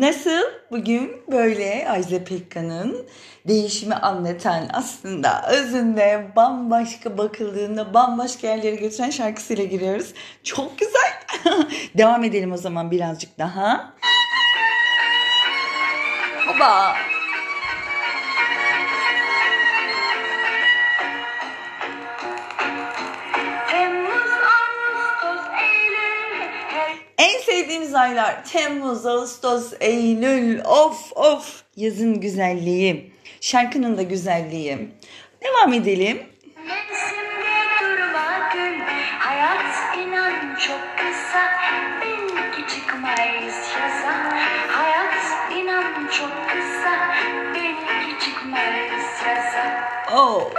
Nasıl? Bugün böyle Ajda Pekkan'ın değişimi anlatan aslında özünde bambaşka bakıldığında bambaşka yerlere götüren şarkısıyla giriyoruz. Çok güzel. Devam edelim o zaman birazcık daha. Hoba. En sevdiğimiz aylar Temmuz, Ağustos, Eylül. Of of. Yazın güzelliği. Şarkının da güzelliği. Devam edelim. Oh.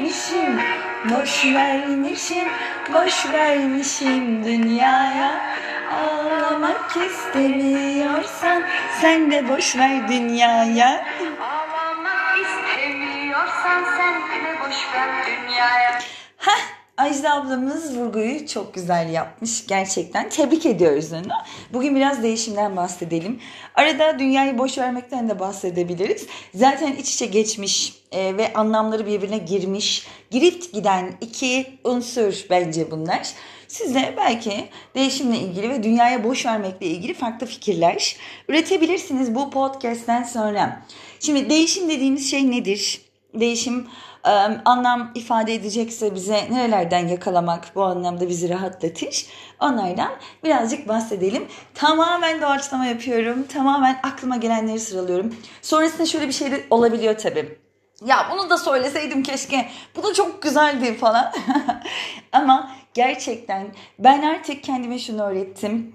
Mişim, boş vermişim, boş vermişim dünyaya. Ağlamak istemiyorsan sen de boş ver dünyaya. Ağlamak istemiyorsan sen de boş ver dünyaya Heh, Ajda ablamız vurguyu çok güzel yapmış gerçekten. Tebrik ediyoruz onu. Bugün biraz değişimden bahsedelim. Arada dünyayı boş vermekten de bahsedebiliriz. Zaten iç içe geçmiş e, ve anlamları birbirine girmiş, girip giden iki unsur bence bunlar. Siz de belki değişimle ilgili ve dünyaya boş vermekle ilgili farklı fikirler üretebilirsiniz bu podcast'ten sonra. Şimdi değişim dediğimiz şey nedir? Değişim e, anlam ifade edecekse bize nerelerden yakalamak bu anlamda bizi rahatlatır. Onlardan birazcık bahsedelim. Tamamen doğaçlama yapıyorum. Tamamen aklıma gelenleri sıralıyorum. Sonrasında şöyle bir şey de olabiliyor tabii. Ya bunu da söyleseydim keşke. Bu da çok güzeldi falan. Ama gerçekten ben artık kendime şunu öğrettim.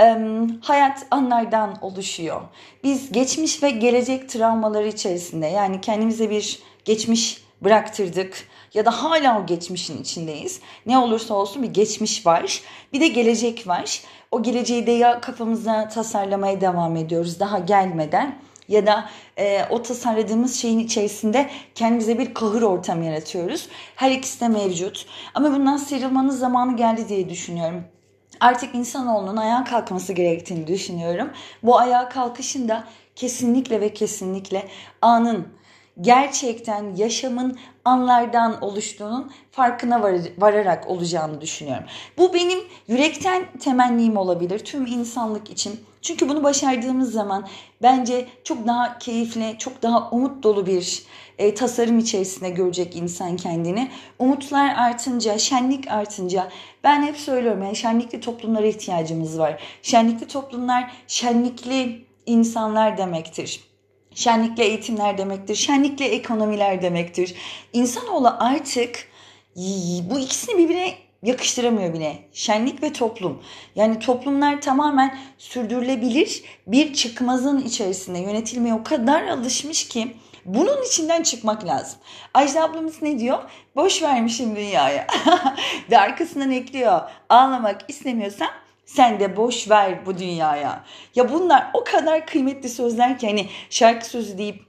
Ee, hayat anlardan oluşuyor. Biz geçmiş ve gelecek travmaları içerisinde yani kendimize bir geçmiş bıraktırdık ya da hala o geçmişin içindeyiz. Ne olursa olsun bir geçmiş var. Bir de gelecek var. O geleceği de ya kafamıza tasarlamaya devam ediyoruz daha gelmeden ya da e, o tasarladığımız şeyin içerisinde kendimize bir kahır ortam yaratıyoruz. Her ikisi de mevcut. Ama bundan sıyrılmanın zamanı geldi diye düşünüyorum. Artık insanoğlunun ayağa kalkması gerektiğini düşünüyorum. Bu ayağa kalkışın da kesinlikle ve kesinlikle anın gerçekten yaşamın anlardan oluştuğunun farkına var, vararak olacağını düşünüyorum. Bu benim yürekten temennim olabilir tüm insanlık için. Çünkü bunu başardığımız zaman bence çok daha keyifli, çok daha umut dolu bir e, tasarım içerisinde görecek insan kendini. Umutlar artınca, şenlik artınca ben hep söylüyorum yani şenlikli toplumlara ihtiyacımız var. Şenlikli toplumlar şenlikli insanlar demektir. Şenlikli eğitimler demektir. Şenlikli ekonomiler demektir. İnsanoğlu artık bu ikisini birbirine yakıştıramıyor bile. Şenlik ve toplum. Yani toplumlar tamamen sürdürülebilir bir çıkmazın içerisinde yönetilmeye o kadar alışmış ki bunun içinden çıkmak lazım. Ajda ablamız ne diyor? Boş vermişim dünyaya. ve arkasından ekliyor. Ağlamak istemiyorsan sen de boş ver bu dünyaya. Ya bunlar o kadar kıymetli sözler ki hani şarkı sözü deyip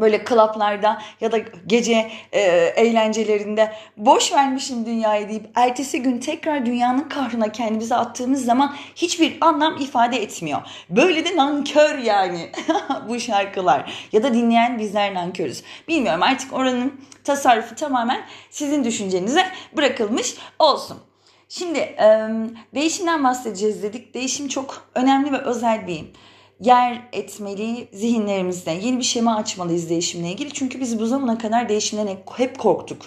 böyle klaplarda ya da gece e, eğlencelerinde boş vermişim dünyayı deyip ertesi gün tekrar dünyanın kahrına kendimizi attığımız zaman hiçbir anlam ifade etmiyor. Böyle de nankör yani bu şarkılar ya da dinleyen bizler nankörüz. Bilmiyorum artık oranın tasarrufu tamamen sizin düşüncenize bırakılmış olsun. Şimdi e, değişimden bahsedeceğiz dedik. Değişim çok önemli ve özel bir yer etmeli zihinlerimizde. Yeni bir şema açmalıyız değişimle ilgili. Çünkü biz bu zamana kadar değişimden hep korktuk.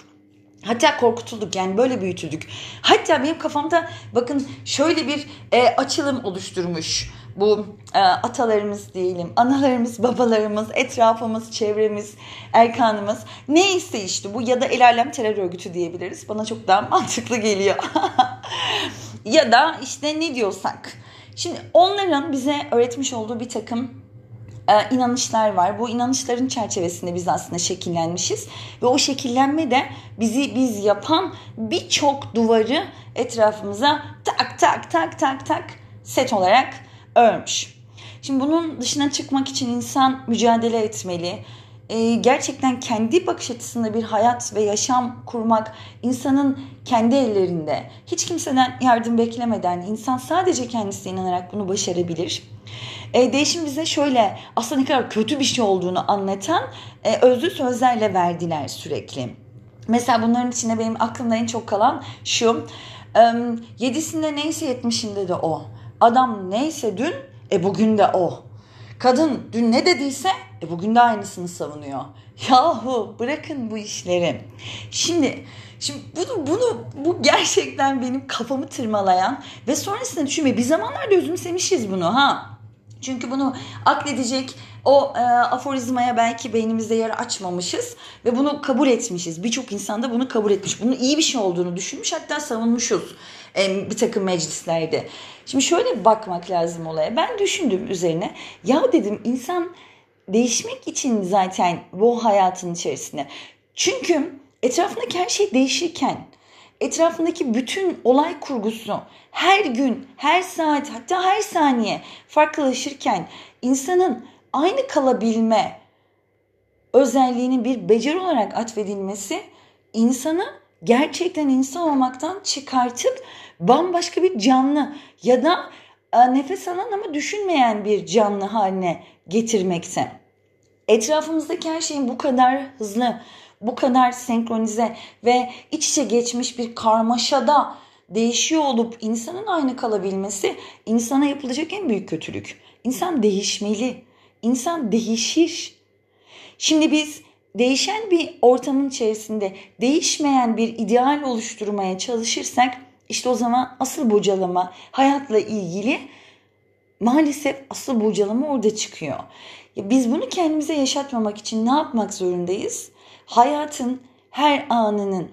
Hatta korkutulduk yani böyle büyütüldük. Hatta benim kafamda bakın şöyle bir e, açılım oluşturmuş bu e, atalarımız diyelim, analarımız, babalarımız, etrafımız, çevremiz, erkanımız neyse işte bu ya da el alem terör örgütü diyebiliriz. Bana çok daha mantıklı geliyor. ya da işte ne diyorsak. Şimdi onların bize öğretmiş olduğu bir takım e, inanışlar var. Bu inanışların çerçevesinde biz aslında şekillenmişiz ve o şekillenme de bizi biz yapan birçok duvarı etrafımıza tak tak tak tak tak set olarak örmüş. Şimdi bunun dışına çıkmak için insan mücadele etmeli. Ee, gerçekten kendi bakış açısında bir hayat ve yaşam kurmak insanın kendi ellerinde. Hiç kimseden yardım beklemeden insan sadece kendisine inanarak bunu başarabilir. E, değişim bize şöyle aslında ne kadar kötü bir şey olduğunu anlatan e, özlü sözlerle verdiler sürekli. Mesela bunların içinde benim aklımda en çok kalan şu. E, yedisinde neyse yetmişinde de o. Adam neyse dün e bugün de o. Kadın dün ne dediyse e bugün de aynısını savunuyor. Yahu bırakın bu işleri. Şimdi Şimdi bunu bunu bu gerçekten benim kafamı tırmalayan ve sonrasında düşünme bir zamanlarda özümsemişiz bunu ha. Çünkü bunu akledecek o e, aforizmaya belki beynimizde yer açmamışız ve bunu kabul etmişiz. Birçok insan da bunu kabul etmiş. Bunun iyi bir şey olduğunu düşünmüş hatta savunmuşuz e, bir takım meclislerde. Şimdi şöyle bakmak lazım olaya. Ben düşündüm üzerine. Ya dedim insan değişmek için zaten bu hayatın içerisinde. Çünkü etrafındaki her şey değişirken etrafındaki bütün olay kurgusu her gün, her saat hatta her saniye farklılaşırken insanın aynı kalabilme özelliğinin bir beceri olarak atfedilmesi insanı gerçekten insan olmaktan çıkartıp bambaşka bir canlı ya da e, nefes alan ama düşünmeyen bir canlı haline getirmekte. Etrafımızdaki her şeyin bu kadar hızlı, bu kadar senkronize ve iç içe geçmiş bir karmaşada değişiyor olup insanın aynı kalabilmesi insana yapılacak en büyük kötülük. İnsan değişmeli. İnsan değişir. Şimdi biz değişen bir ortamın içerisinde değişmeyen bir ideal oluşturmaya çalışırsak işte o zaman asıl bocalama hayatla ilgili maalesef asıl bocalama orada çıkıyor. Ya biz bunu kendimize yaşatmamak için ne yapmak zorundayız? Hayatın her anının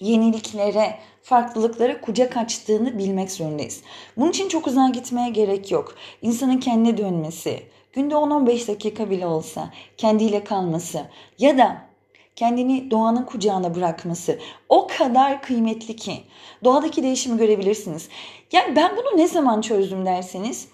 yeniliklere, farklılıklara kucak açtığını bilmek zorundayız. Bunun için çok uzağa gitmeye gerek yok. İnsanın kendine dönmesi, günde 10-15 dakika bile olsa kendiyle kalması ya da kendini doğanın kucağına bırakması o kadar kıymetli ki doğadaki değişimi görebilirsiniz. Yani ben bunu ne zaman çözdüm derseniz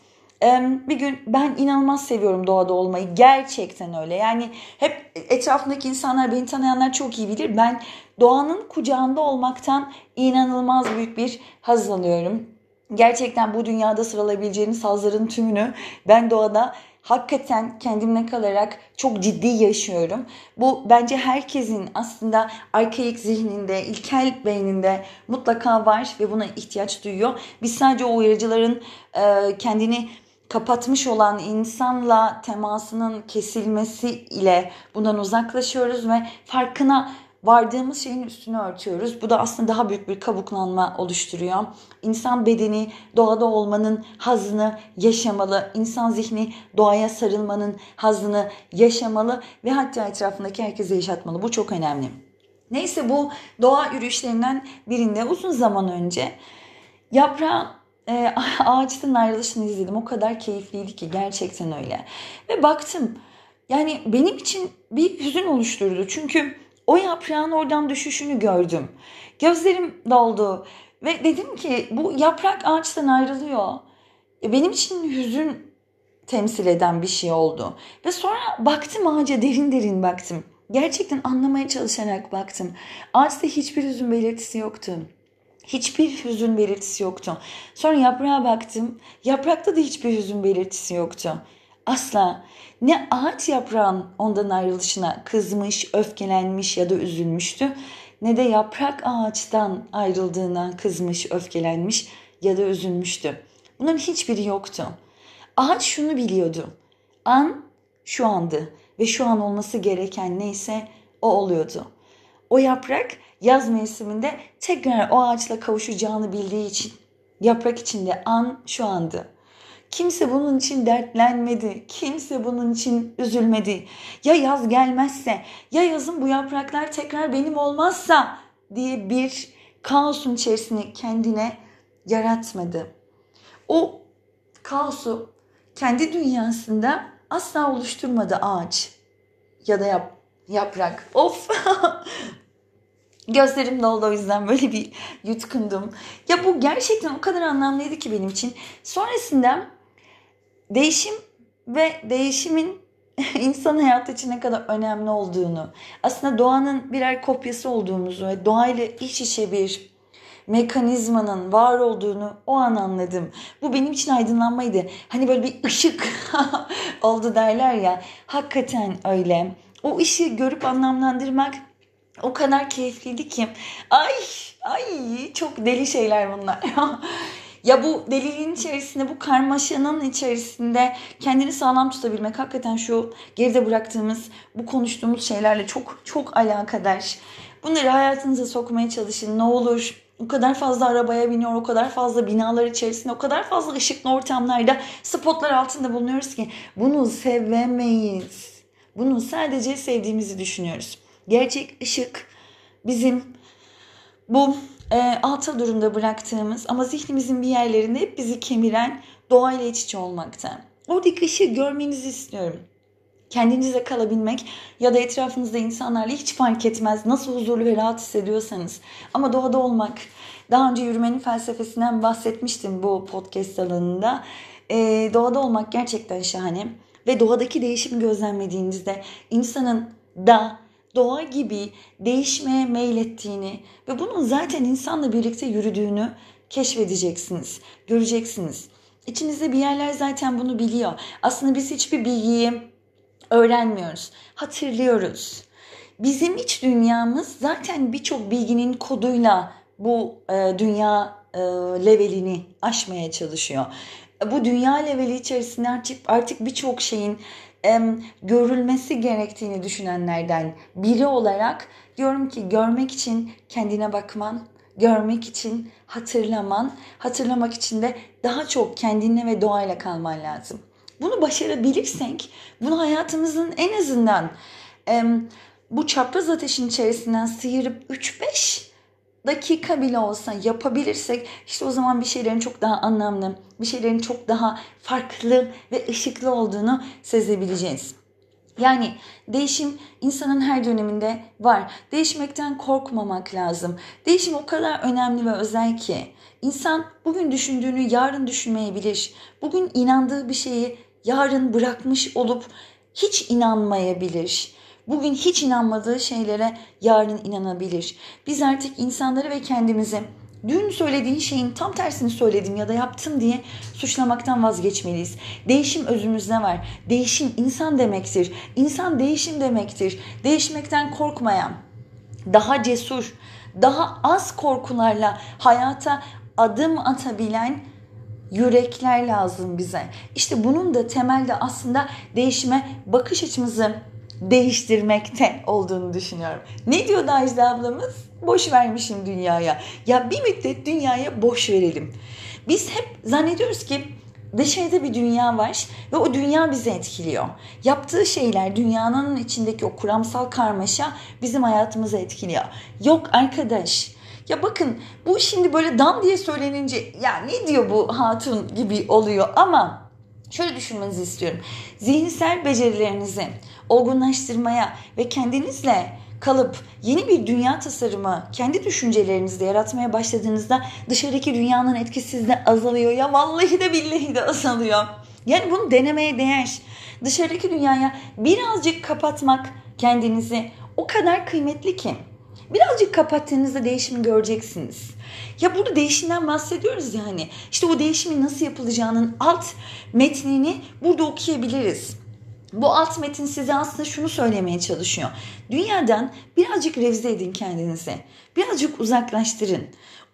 bir gün ben inanılmaz seviyorum doğada olmayı. Gerçekten öyle. Yani hep etrafındaki insanlar, beni tanıyanlar çok iyi bilir. Ben doğanın kucağında olmaktan inanılmaz büyük bir haz alıyorum. Gerçekten bu dünyada sıralayabileceğiniz hazların tümünü ben doğada hakikaten kendimle kalarak çok ciddi yaşıyorum. Bu bence herkesin aslında arkaik zihninde, ilkel beyninde mutlaka var ve buna ihtiyaç duyuyor. Biz sadece o uyarıcıların e, kendini kapatmış olan insanla temasının kesilmesi ile bundan uzaklaşıyoruz ve farkına vardığımız şeyin üstünü örtüyoruz. Bu da aslında daha büyük bir kabuklanma oluşturuyor. İnsan bedeni doğada olmanın hazını yaşamalı. İnsan zihni doğaya sarılmanın hazını yaşamalı ve hatta etrafındaki herkese yaşatmalı. Bu çok önemli. Neyse bu doğa yürüyüşlerinden birinde uzun zaman önce yaprağı e, ağaçtan ayrılışını izledim. O kadar keyifliydi ki gerçekten öyle. Ve baktım yani benim için bir hüzün oluşturdu. Çünkü o yaprağın oradan düşüşünü gördüm. Gözlerim doldu ve dedim ki bu yaprak ağaçtan ayrılıyor. E, benim için hüzün temsil eden bir şey oldu. Ve sonra baktım ağaca derin derin baktım. Gerçekten anlamaya çalışarak baktım. Ağaçta hiçbir hüzün belirtisi yoktu. Hiçbir hüzün belirtisi yoktu. Sonra yaprağa baktım. Yaprakta da hiçbir hüzün belirtisi yoktu. Asla ne ağaç yaprağın ondan ayrılışına kızmış, öfkelenmiş ya da üzülmüştü ne de yaprak ağaçtan ayrıldığına kızmış, öfkelenmiş ya da üzülmüştü. Bunların hiçbiri yoktu. Ağaç şunu biliyordu. An şu andı ve şu an olması gereken neyse o oluyordu. O yaprak yaz mevsiminde tekrar o ağaçla kavuşacağını bildiği için yaprak içinde an şu andı. Kimse bunun için dertlenmedi. Kimse bunun için üzülmedi. Ya yaz gelmezse, ya yazın bu yapraklar tekrar benim olmazsa diye bir kaosun içerisini kendine yaratmadı. O kaosu kendi dünyasında asla oluşturmadı ağaç ya da yap, yaprak. Of Gözlerim doldu o yüzden böyle bir yutkundum. Ya bu gerçekten o kadar anlamlıydı ki benim için. Sonrasında değişim ve değişimin insan hayatı için ne kadar önemli olduğunu, aslında doğanın birer kopyası olduğumuzu ve doğayla iç içe bir mekanizmanın var olduğunu o an anladım. Bu benim için aydınlanmaydı. Hani böyle bir ışık oldu derler ya. Hakikaten öyle. O ışığı görüp anlamlandırmak o kadar keyifliydi ki. Ay ay çok deli şeyler bunlar. Ya bu deliliğin içerisinde, bu karmaşanın içerisinde kendini sağlam tutabilmek hakikaten şu geride bıraktığımız, bu konuştuğumuz şeylerle çok çok alakadar. Bunları hayatınıza sokmaya çalışın ne olur. O kadar fazla arabaya biniyor, o kadar fazla binalar içerisinde, o kadar fazla ışıklı ortamlarda, spotlar altında bulunuyoruz ki bunu sevemeyiz. Bunu sadece sevdiğimizi düşünüyoruz. Gerçek ışık bizim bu e, alta durumda bıraktığımız ama zihnimizin bir yerlerinde hep bizi kemiren doğayla iç içe olmakta. Oradaki ışığı görmenizi istiyorum. Kendinize kalabilmek ya da etrafınızda insanlarla hiç fark etmez nasıl huzurlu ve rahat hissediyorsanız. Ama doğada olmak. Daha önce yürümenin felsefesinden bahsetmiştim bu podcast alanında. Ee, doğada olmak gerçekten şahane. Ve doğadaki değişimi gözlemlediğinizde insanın da doğa gibi değişmeye meylettiğini ve bunun zaten insanla birlikte yürüdüğünü keşfedeceksiniz, göreceksiniz. İçinizde bir yerler zaten bunu biliyor. Aslında biz hiçbir bilgiyi öğrenmiyoruz, hatırlıyoruz. Bizim iç dünyamız zaten birçok bilginin koduyla bu e, dünya e, levelini aşmaya çalışıyor. Bu dünya leveli içerisinde artık, artık birçok şeyin görülmesi gerektiğini düşünenlerden biri olarak diyorum ki görmek için kendine bakman, görmek için hatırlaman, hatırlamak için de daha çok kendine ve doğayla kalman lazım. Bunu başarabilirsek, bunu hayatımızın en azından bu çapraz ateşin içerisinden sıyırıp 3-5 dakika bile olsa yapabilirsek işte o zaman bir şeylerin çok daha anlamlı, bir şeylerin çok daha farklı ve ışıklı olduğunu sezebileceğiz. Yani değişim insanın her döneminde var. Değişmekten korkmamak lazım. Değişim o kadar önemli ve özel ki insan bugün düşündüğünü yarın düşünmeyebilir. Bugün inandığı bir şeyi yarın bırakmış olup hiç inanmayabilir. Bugün hiç inanmadığı şeylere yarın inanabilir. Biz artık insanları ve kendimizi dün söylediğin şeyin tam tersini söyledim ya da yaptım diye suçlamaktan vazgeçmeliyiz. Değişim özümüzde var. Değişim insan demektir. İnsan değişim demektir. Değişmekten korkmayan, daha cesur, daha az korkularla hayata adım atabilen yürekler lazım bize. İşte bunun da temelde aslında değişime bakış açımızı değiştirmekte olduğunu düşünüyorum. Ne diyor Ajda ablamız? Boş vermişim dünyaya. Ya bir müddet dünyaya boş verelim. Biz hep zannediyoruz ki dışarıda bir dünya var ve o dünya bizi etkiliyor. Yaptığı şeyler dünyanın içindeki o kuramsal karmaşa bizim hayatımızı etkiliyor. Yok arkadaş. Ya bakın bu şimdi böyle dam diye söylenince ya ne diyor bu hatun gibi oluyor ama şöyle düşünmenizi istiyorum. Zihinsel becerilerinizi olgunlaştırmaya ve kendinizle kalıp yeni bir dünya tasarımı kendi düşüncelerinizde yaratmaya başladığınızda dışarıdaki dünyanın etkisi sizde azalıyor. Ya vallahi de billahi de azalıyor. Yani bunu denemeye değer. Dışarıdaki dünyaya birazcık kapatmak kendinizi o kadar kıymetli ki. Birazcık kapattığınızda değişimi göreceksiniz. Ya burada değişimden bahsediyoruz yani. İşte o değişimin nasıl yapılacağının alt metnini burada okuyabiliriz. Bu alt metin size aslında şunu söylemeye çalışıyor. Dünyadan birazcık revize edin kendinizi. Birazcık uzaklaştırın.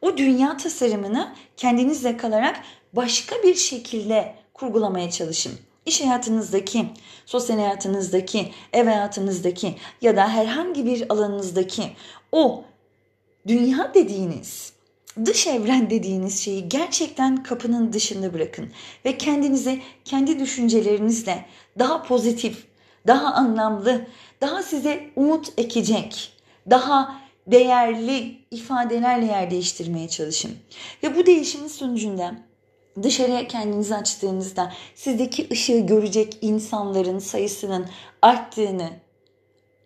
O dünya tasarımını kendinizle kalarak başka bir şekilde kurgulamaya çalışın. İş hayatınızdaki, sosyal hayatınızdaki, ev hayatınızdaki ya da herhangi bir alanınızdaki o dünya dediğiniz dış evren dediğiniz şeyi gerçekten kapının dışında bırakın ve kendinizi kendi düşüncelerinizle daha pozitif, daha anlamlı, daha size umut ekecek, daha değerli ifadelerle yer değiştirmeye çalışın. Ve bu değişimin sonucunda dışarıya kendinizi açtığınızda sizdeki ışığı görecek insanların sayısının arttığını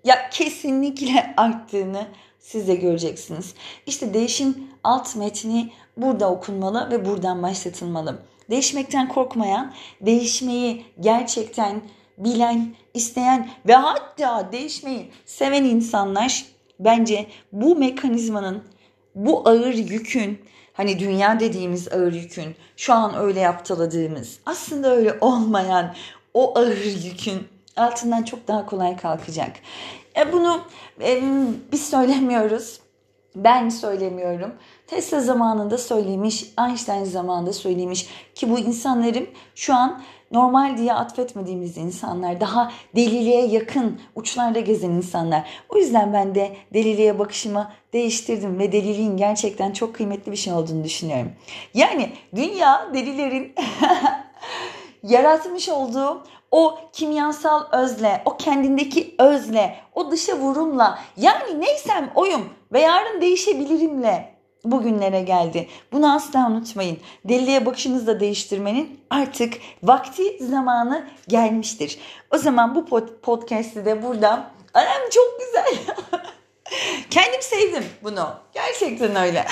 ya kesinlikle arttığını siz de göreceksiniz. İşte değişim alt metni burada okunmalı ve buradan başlatılmalı. Değişmekten korkmayan, değişmeyi gerçekten bilen, isteyen ve hatta değişmeyi seven insanlar bence bu mekanizmanın bu ağır yükün hani dünya dediğimiz ağır yükün şu an öyle yaptaladığımız aslında öyle olmayan o ağır yükün altından çok daha kolay kalkacak. E bunu e, biz söylemiyoruz. Ben söylemiyorum. Tesla zamanında söylemiş, Einstein zamanında söylemiş ki bu insanların şu an normal diye atfetmediğimiz insanlar, daha deliliğe yakın uçlarda gezen insanlar. O yüzden ben de deliliğe bakışımı değiştirdim ve deliliğin gerçekten çok kıymetli bir şey olduğunu düşünüyorum. Yani dünya delilerin yaratmış olduğu o kimyasal özle, o kendindeki özle, o dışa vurumla yani neysem oyum ve yarın değişebilirimle bugünlere geldi. Bunu asla unutmayın. Deliliğe bakışınızı da değiştirmenin artık vakti zamanı gelmiştir. O zaman bu podcast'i de burada Anam çok güzel. Kendim sevdim bunu. Gerçekten öyle.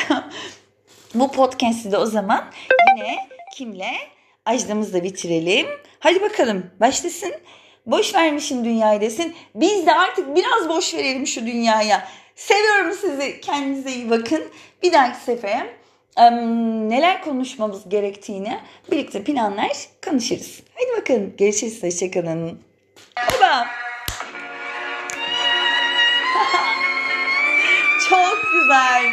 bu podcast'i de o zaman yine kimle? Ajdamızla bitirelim. Hadi bakalım başlasın. Boş vermişim dünyayı desin. Biz de artık biraz boş verelim şu dünyaya. Seviyorum sizi. Kendinize iyi bakın. Bir dahaki sefere neler konuşmamız gerektiğini birlikte planlar konuşuruz. Hadi bakalım. Görüşürüz. Hoşçakalın. Baba. Çok güzel.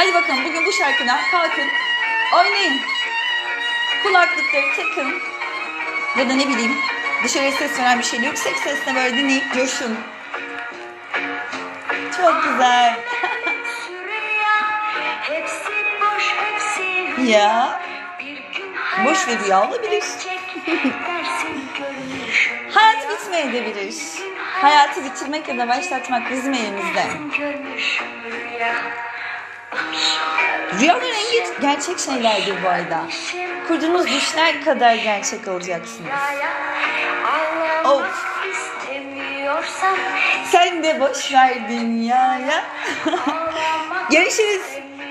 Hadi bakalım bugün bu şarkıdan kalkın. Oynayın. Kulaklıkları takın. Ya da ne bileyim dışarıya ses veren bir şey yok. Yüksek sesle böyle dinleyip coşun. Çok güzel. ya. Boş ve rüya olabilir. Hayat bitmeyebilir. Hayatı bitirmek ya da başlatmak bizim elimizde. Rüyalar en gerçek şeylerdir bu arada. Kurduğunuz düşler kadar gerçek olacaksınız. Of. Sen de boş ver dünyaya. Görüşürüz.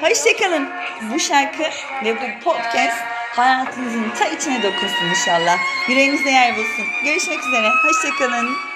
Hoşçakalın. Bu şarkı ve bu podcast hayatınızın ta içine dokunsun inşallah. Yüreğinizde yer bulsun. Görüşmek üzere. Hoşçakalın.